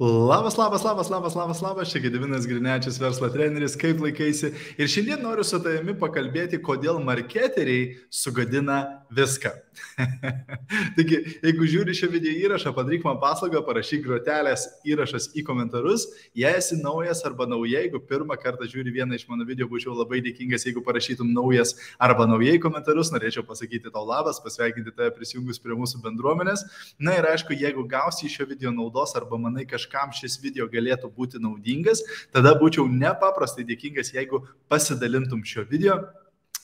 Labas, labas, labas, labas, labas, labas, čia Gedivinas Grinečius, verslo treneris, kaip laikaisi. Ir šiandien noriu su tavimi pakalbėti, kodėl marketeriai sugadina viską. Taigi, jeigu žiūri šią video įrašą, padaryk man paslaugą, parašyk grotelės įrašas į komentarus. Jei esi naujas arba nauja, jeigu pirmą kartą žiūri vieną iš mano video, būčiau labai dėkingas, jeigu parašytum naujas arba naujai komentarus. Norėčiau pasakyti tau labas, pasveikinti tave prisijungus prie mūsų bendruomenės. Na ir aišku, jeigu gausi iš šio video naudos arba manai kažkam šis video galėtų būti naudingas, tada būčiau nepaprastai dėkingas, jeigu pasidalintum šio video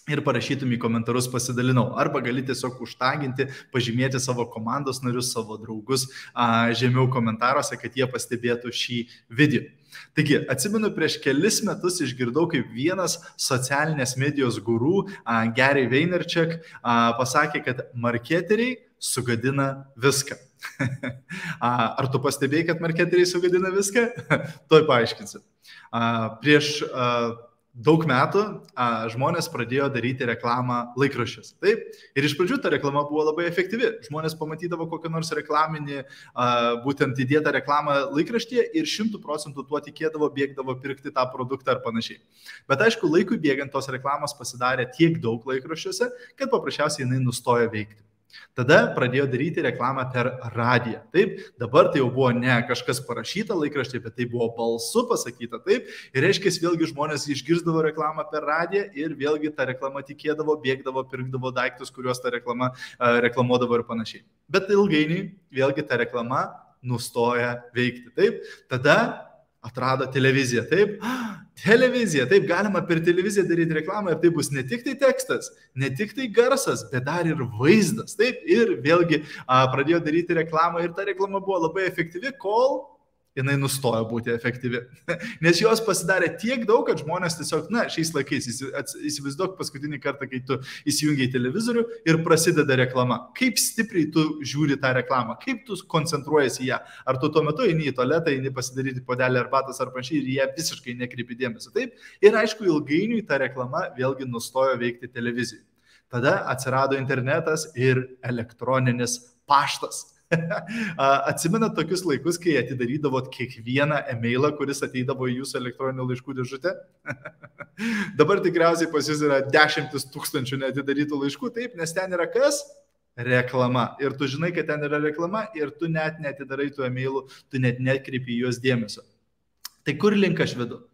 ir parašytum į komentarus pasidalinau. Arba gali tiesiog užtaginti, pažymėti savo komandos narius, savo draugus a, žemiau komentaruose, kad jie pastebėtų šį video. Taigi, atsimenu, prieš kelis metus išgirdau, kaip vienas socialinės medijos gurų, a, Gary Vaynerchuk, a, pasakė, kad marketeriai sugadina viską. Ar tu pastebėjai, kad marketeriai sugadina viską? Toj paaiškinsiu. Prieš daug metų a, žmonės pradėjo daryti reklamą laikraščius. Taip, ir iš pradžių ta reklama buvo labai efektyvi. Žmonės pamatydavo kokią nors reklaminį, a, būtent įdėtą reklamą laikraštyje ir šimtų procentų tuo tikėdavo, bėgdavo pirkti tą produktą ar panašiai. Bet aišku, laikui bėgant tos reklamos pasidarė tiek daug laikraščiuose, kad paprasčiausiai jinai nustojo veikti. Tada pradėjo daryti reklamą per radiją. Taip, dabar tai jau buvo ne kažkas parašyta laikraštė, bet tai buvo balsu pasakyta. Taip, ir reiškia, vėlgi žmonės išgirdavo reklamą per radiją ir vėlgi tą reklamą tikėdavo, bėgdavo, pirkdavo daiktus, kuriuos tą reklamą reklamuodavo ir panašiai. Bet ilgainiui vėlgi ta reklama nustoja veikti. Taip, tada atrado televiziją. Taip, televizija, taip galima per televiziją daryti reklamą ir tai bus ne tik tai tekstas, ne tik tai garsas, bet dar ir vaizdas. Taip, ir vėlgi a, pradėjo daryti reklamą ir ta reklama buvo labai efektyvi, kol jinai nustojo būti efektyvi. Nes jos pasidarė tiek daug, kad žmonės tiesiog, na, šiais laikais, įsivaizduok paskutinį kartą, kai tu įsijungiai televizorių ir prasideda reklama. Kaip stipriai tu žiūri tą reklamą, kaip tu koncentruojasi ją. Ar tu tuo metu eini į tualetą, eini pasidaryti podelį arbatos ar panašiai ir jie visiškai nekreipi dėmesio. Taip. Ir aišku, ilgainiui ta reklama vėlgi nustojo veikti televizijai. Tada atsirado internetas ir elektroninis paštas. Atsimenat tokius laikus, kai atidarydavot kiekvieną e-mailą, kuris ateidavo į jūsų elektroninių laiškų dėžutę? Dabar tikriausiai pas jūs yra dešimtis tūkstančių neatidarytų laiškų, taip, nes ten yra kas? Reklama. Ir tu žinai, kad ten yra reklama ir tu net netidarai tų e-mailų, tu net netkreipi juos dėmesio. Tai kur link aš vedu?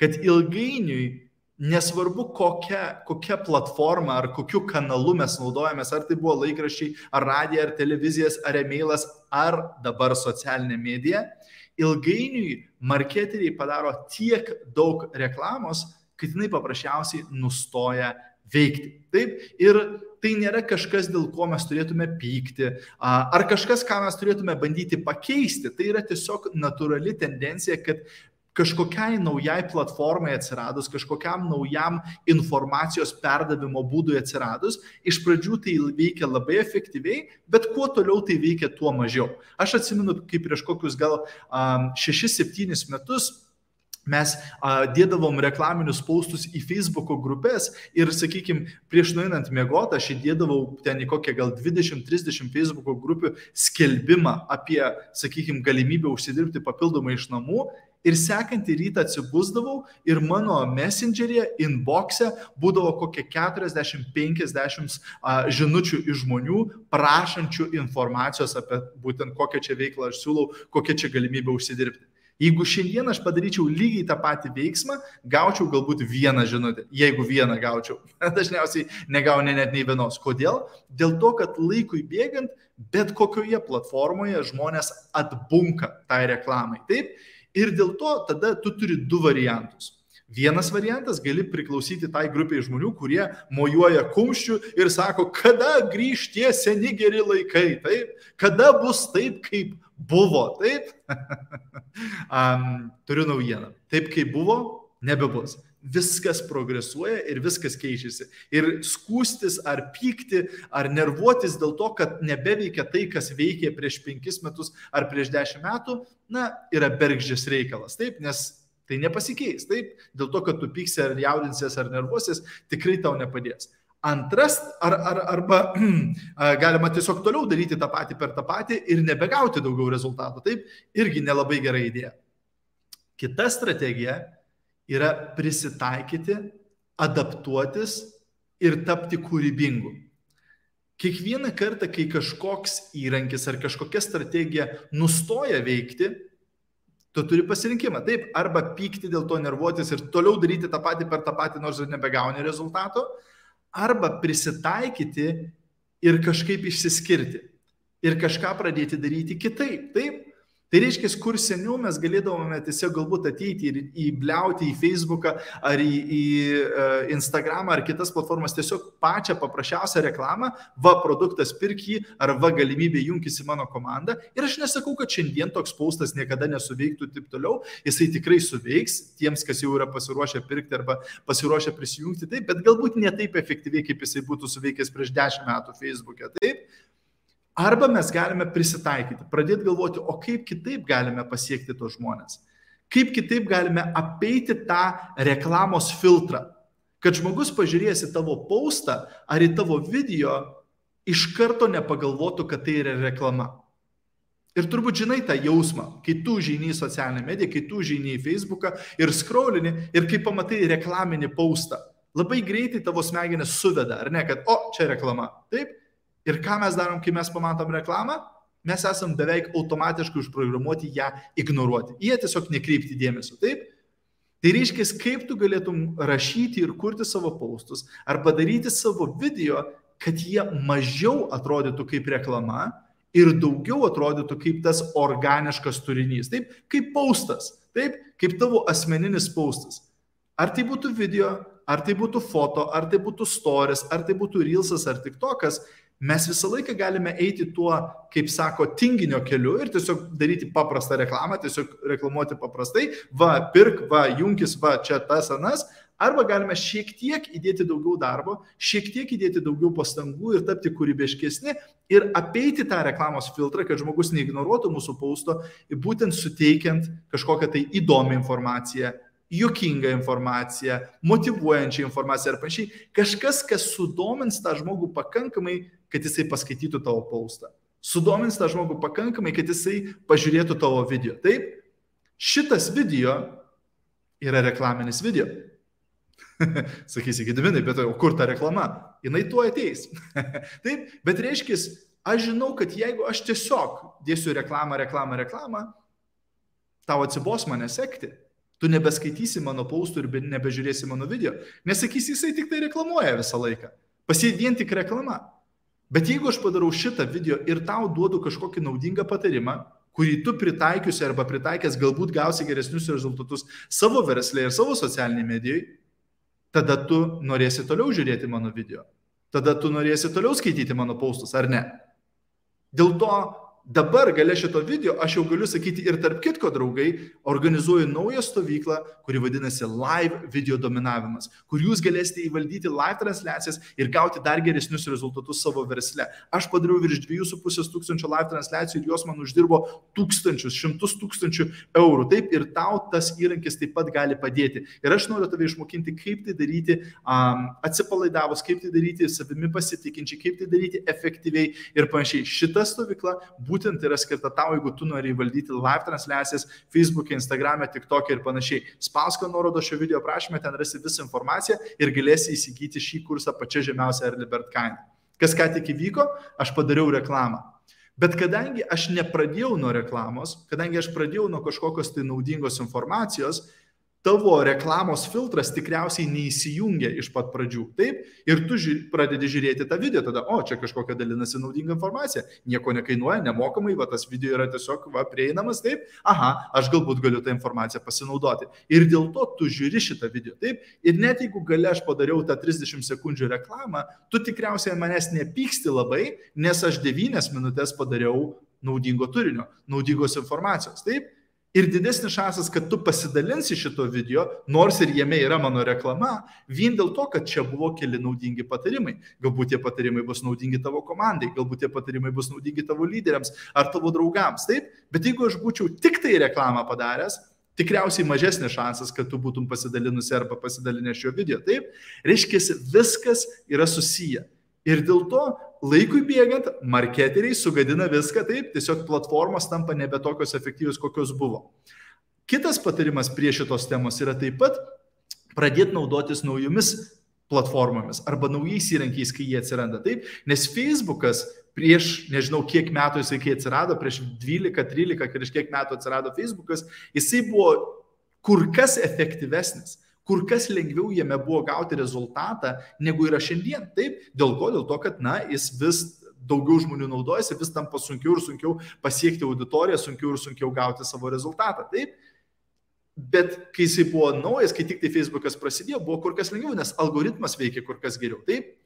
Kad ilgainiui Nesvarbu, kokia, kokia platforma ar kokiu kanalu mes naudojamės, ar tai buvo laikraščiai, ar radija, ar televizijas, ar e-mailas, ar dabar socialinė medija, ilgainiui marketeriai padaro tiek daug reklamos, kad jinai paprasčiausiai nustoja veikti. Taip, ir tai nėra kažkas, dėl ko mes turėtume pykti, ar kažkas, ką mes turėtume bandyti pakeisti. Tai yra tiesiog natūrali tendencija, kad kažkokiai naujai platformai atsiradus, kažkokiam naujam informacijos perdavimo būdui atsiradus, iš pradžių tai veikia labai efektyviai, bet kuo toliau tai veikia, tuo mažiau. Aš atsimenu, kaip prieš kokius gal um, 6-7 metus mes a, dėdavom reklaminius paustus į Facebook'o grupės ir, sakykime, prieš nueinant miegoti, aš įdėdavau ten į kokią gal 20-30 Facebook'o grupių skelbimą apie, sakykime, galimybę užsidirbti papildomai iš namų ir sekantį rytą atsibusdavau ir mano messengeryje, inboxe būdavo kokie 40-50 žinučių iš žmonių prašančių informacijos apie būtent kokią čia veiklą aš siūlau, kokia čia galimybė užsidirbti. Jeigu šiandien aš padaryčiau lygiai tą patį veiksmą, gaučiau galbūt vieną žinutę, jeigu vieną gaučiau. Dažniausiai negauni net nei vienos. Kodėl? Dėl to, kad laikui bėgant, bet kokioje platformoje žmonės atbunka tai reklamai. Taip? Ir dėl to tada tu turi du variantus. Vienas variantas gali priklausyti tai grupiai žmonių, kurie mojuoja kumščių ir sako, kada grįž tie seni geri laikai, taip, kada bus taip, kaip buvo, taip. um, turiu naujieną. Taip, kaip buvo, nebebus viskas progresuoja ir viskas keičiasi. Ir skūstis ar pykti, ar nervuotis dėl to, kad nebeveikia tai, kas veikė prieš penkis metus ar prieš dešimt metų, na, yra bergždžias reikalas. Taip, nes tai nepasikeis. Taip, dėl to, kad tu pyksi ar jaudinsies ar nervuosies, tikrai tau nepadės. Antras, ar, ar, arba galima tiesiog toliau daryti tą patį per tą patį ir nebegauti daugiau rezultatų. Taip, irgi nelabai gera idėja. Kita strategija yra prisitaikyti, adaptuotis ir tapti kūrybingu. Kiekvieną kartą, kai kažkoks įrankis ar kažkokia strategija nustoja veikti, tu turi pasirinkimą. Taip, arba pykti dėl to nervuotis ir toliau daryti tą patį per tą patį, nors ir nebegauni rezultato, arba prisitaikyti ir kažkaip išsiskirti ir kažką pradėti daryti kitaip. Taip, Tai reiškia, kur seniau mes galėdavome tiesiog galbūt ateiti ir įbliauti į Facebooką ar į, į uh, Instagramą ar kitas platformas tiesiog pačią paprasčiausią reklamą, va produktas pirk jį ar va galimybė jungtis į mano komandą. Ir aš nesakau, kad šiandien toks paustas niekada nesuveiktų ir taip toliau, jisai tikrai suveiks tiems, kas jau yra pasiruošę pirkti arba pasiruošę prisijungti, taip, bet galbūt ne taip efektyviai, kaip jisai būtų suveikęs prieš dešimt metų Facebook'e. Taip, Arba mes galime prisitaikyti, pradėti galvoti, o kaip kitaip galime pasiekti tos žmonės. Kaip kitaip galime apeiti tą reklamos filtrą. Kad žmogus pažiūrėjęs į tavo paustą ar į tavo video, iš karto nepagalvotų, kad tai yra reklama. Ir turbūt žinai tą jausmą, kai tu žini į socialinę mediją, kai tu žini į Facebooką ir scrollini ir kai pamatai reklaminį paustą, labai greitai tavo smegenis suveda, ar ne, kad, o, čia reklama. Taip, Ir ką mes darom, kai mes pamatom reklamą? Mes esam beveik automatiškai užprogramuoti ją ignoruoti. Jie tiesiog nekreipti dėmesio. Taip? Tai reiškia, kaip tu galėtum rašyti ir kurti savo paustus ar padaryti savo video, kad jie mažiau atrodytų kaip reklama ir daugiau atrodytų kaip tas organiškas turinys. Taip, kaip paustas. Taip, kaip tavo asmeninis paustas. Ar tai būtų video, ar tai būtų foto, ar tai būtų stories, ar tai būtų reelsas, ar tik tokas, Mes visą laiką galime eiti tuo, kaip sako, tinginio keliu ir tiesiog daryti paprastą reklamą, tiesiog reklamuoti paprastai, va, pirk, va, jungis, va, čia tas anas, arba galime šiek tiek įdėti daugiau darbo, šiek tiek įdėti daugiau pastangų ir tapti kūrybiškesni ir apeiti tą reklamos filtrą, kad žmogus neignoruotų mūsų pausto, būtent suteikiant kažkokią tai įdomią informaciją, juokingą informaciją, motivuojančią informaciją ar panašiai. Kažkas, kas sudomins tą žmogų pakankamai, kad jisai paskaitytų tavo paustą. Sudomins tą žmogų pakankamai, kad jisai pažiūrėtų tavo video. Taip, šitas video yra reklaminis video. Sakysi, Gediminai, bet o kur ta reklama? Jinai tuo ateis. Taip, bet reiškia, aš žinau, kad jeigu aš tiesiog dėsiu reklamą, reklamą, reklamą, tau atsibos mane sekti. Tu nebeskaitysi mano paustų ir nebežiūrėsi mano video. Nesakysi, jisai tik tai reklamuoja visą laiką. Pasidien tik reklama. Bet jeigu aš padarau šitą video ir tau duodu kažkokį naudingą patarimą, kurį tu pritaikiusi arba pritaikęs galbūt gausi geresnius rezultatus savo verslė ir savo socialiniai medijai, tada tu norėsi toliau žiūrėti mano video. Tada tu norėsi toliau skaityti mano paustus, ar ne? Dėl to Dabar gale šito video aš jau galiu sakyti ir tarp kitko draugai, organizuoju naują stovyklą, kuri vadinasi Live video dominavimas, kur jūs galėsite įvaldyti live transliacijas ir gauti dar geresnius rezultatus savo versle. Aš padariau virš 2,5 tūkstančio live transliacijų ir jos man uždirbo tūkstančius, šimtus tūkstančių eurų. Taip ir tau tas įrankis taip pat gali padėti. Ir aš noriu tave išmokinti, kaip tai daryti um, atsipalaidavus, kaip tai daryti savimi pasitikinčiai, kaip tai daryti efektyviai ir panašiai. Šita stovykla būtų būtent yra skirta tau, jeigu tu nori valdyti live transliacijas Facebook'e, Instagram'e, TikTok'e ir panašiai. Spausk nuorodo šio video prašymę, ten rasi visą informaciją ir galėsi įsigyti šį kursą pačia žemiausia Earlybird kaina. Kas ką tik įvyko, aš padariau reklamą. Bet kadangi aš nepradėjau nuo reklamos, kadangi aš pradėjau nuo kažkokios tai naudingos informacijos, tavo reklamos filtras tikriausiai neįsijungia iš pat pradžių. Taip, ir tu ži pradedi žiūrėti tą video, tada, o, čia kažkokia dalinasi naudinga informacija, nieko nekainuoja, nemokamai, va, tas video yra tiesiog va, prieinamas, taip, aha, aš galbūt galiu tą informaciją pasinaudoti. Ir dėl to tu žiūri šitą video, taip, ir net jeigu gali aš padariau tą 30 sekundžių reklamą, tu tikriausiai manęs nepyksti labai, nes aš 9 minutės padariau naudingo turinio, naudingos informacijos, taip. Ir didesnis šansas, kad tu pasidalinsi šito video, nors ir jame yra mano reklama, vien dėl to, kad čia buvo keli naudingi patarimai. Galbūt tie patarimai bus naudingi tavo komandai, galbūt tie patarimai bus naudingi tavo lyderiams ar tavo draugams. Taip, bet jeigu aš būčiau tik tai reklamą padaręs, tikriausiai mažesnis šansas, kad tu būtum pasidalinusi arba pasidalinęs šio video. Taip, reiškia, viskas yra susiję. Ir dėl to laikui bėgant, marketeriai sugadina viską taip, tiesiog platformos tampa nebe tokios efektyvios, kokios buvo. Kitas patarimas prie šitos temos yra taip pat pradėti naudotis naujomis platformomis arba naujais įrankiais, kai jie atsiranda. Taip, nes Facebookas prieš, nežinau, kiek metų jisai kai atsirado, prieš 12, 13, prieš kiek metų atsirado Facebookas, jisai buvo kur kas efektyvesnis kur kas lengviau jame buvo gauti rezultatą, negu yra šiandien. Taip, dėl ko? Dėl to, kad, na, jis vis daugiau žmonių naudojasi, vis tampa sunkiau ir sunkiau pasiekti auditoriją, sunkiau ir sunkiau gauti savo rezultatą. Taip, Bet kai jisai buvo naujas, kai tik tai Facebookas prasidėjo, buvo kur kas lengviau, nes algoritmas veikia kur kas geriau. Taip,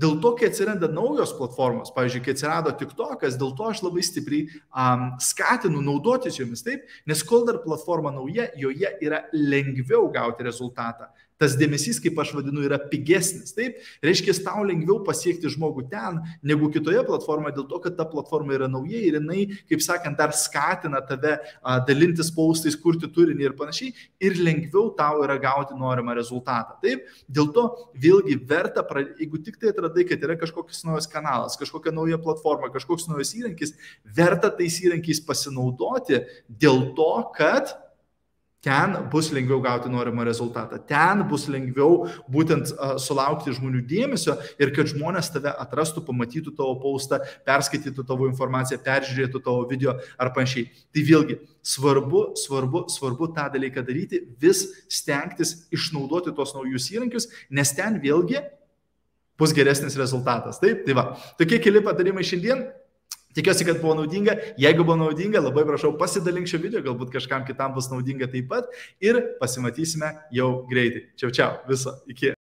Dėl to, kai atsiranda naujos platformos, pavyzdžiui, kai atsirado TikTokas, dėl to aš labai stipriai um, skatinu naudotis jomis, taip, nes kol dar platforma nauja, joje yra lengviau gauti rezultatą tas dėmesys, kaip aš vadinu, yra pigesnis. Taip, reiškia, tau lengviau pasiekti žmogų ten, negu kitoje platformoje, dėl to, kad ta platforma yra nauja ir jinai, kaip sakant, dar skatina tave a, dalintis paustais, kurti turinį ir panašiai, ir lengviau tau yra gauti norimą rezultatą. Taip, dėl to vėlgi verta, jeigu tik tai atradai, kad yra kažkoks naujas kanalas, kažkokia nauja platforma, kažkoks naujas įrankis, verta tais įrankiais pasinaudoti dėl to, kad Ten bus lengviau gauti norimą rezultatą. Ten bus lengviau būtent uh, sulaukti žmonių dėmesio ir kad žmonės tave atrastų, pamatytų tavo paustą, perskaitytų tavo informaciją, peržiūrėtų tavo video ar panašiai. Tai vėlgi svarbu, svarbu, svarbu tą dalyką daryti, vis stengtis išnaudoti tos naujus įrankius, nes ten vėlgi bus geresnis rezultatas. Taip, tai va. Tokie keli patarimai šiandien. Tikiuosi, kad buvo naudinga. Jeigu buvo naudinga, labai prašau pasidalink šio video, galbūt kažkam kitam bus naudinga taip pat. Ir pasimatysime jau greitai. Čiau, čiau. Viso. Iki.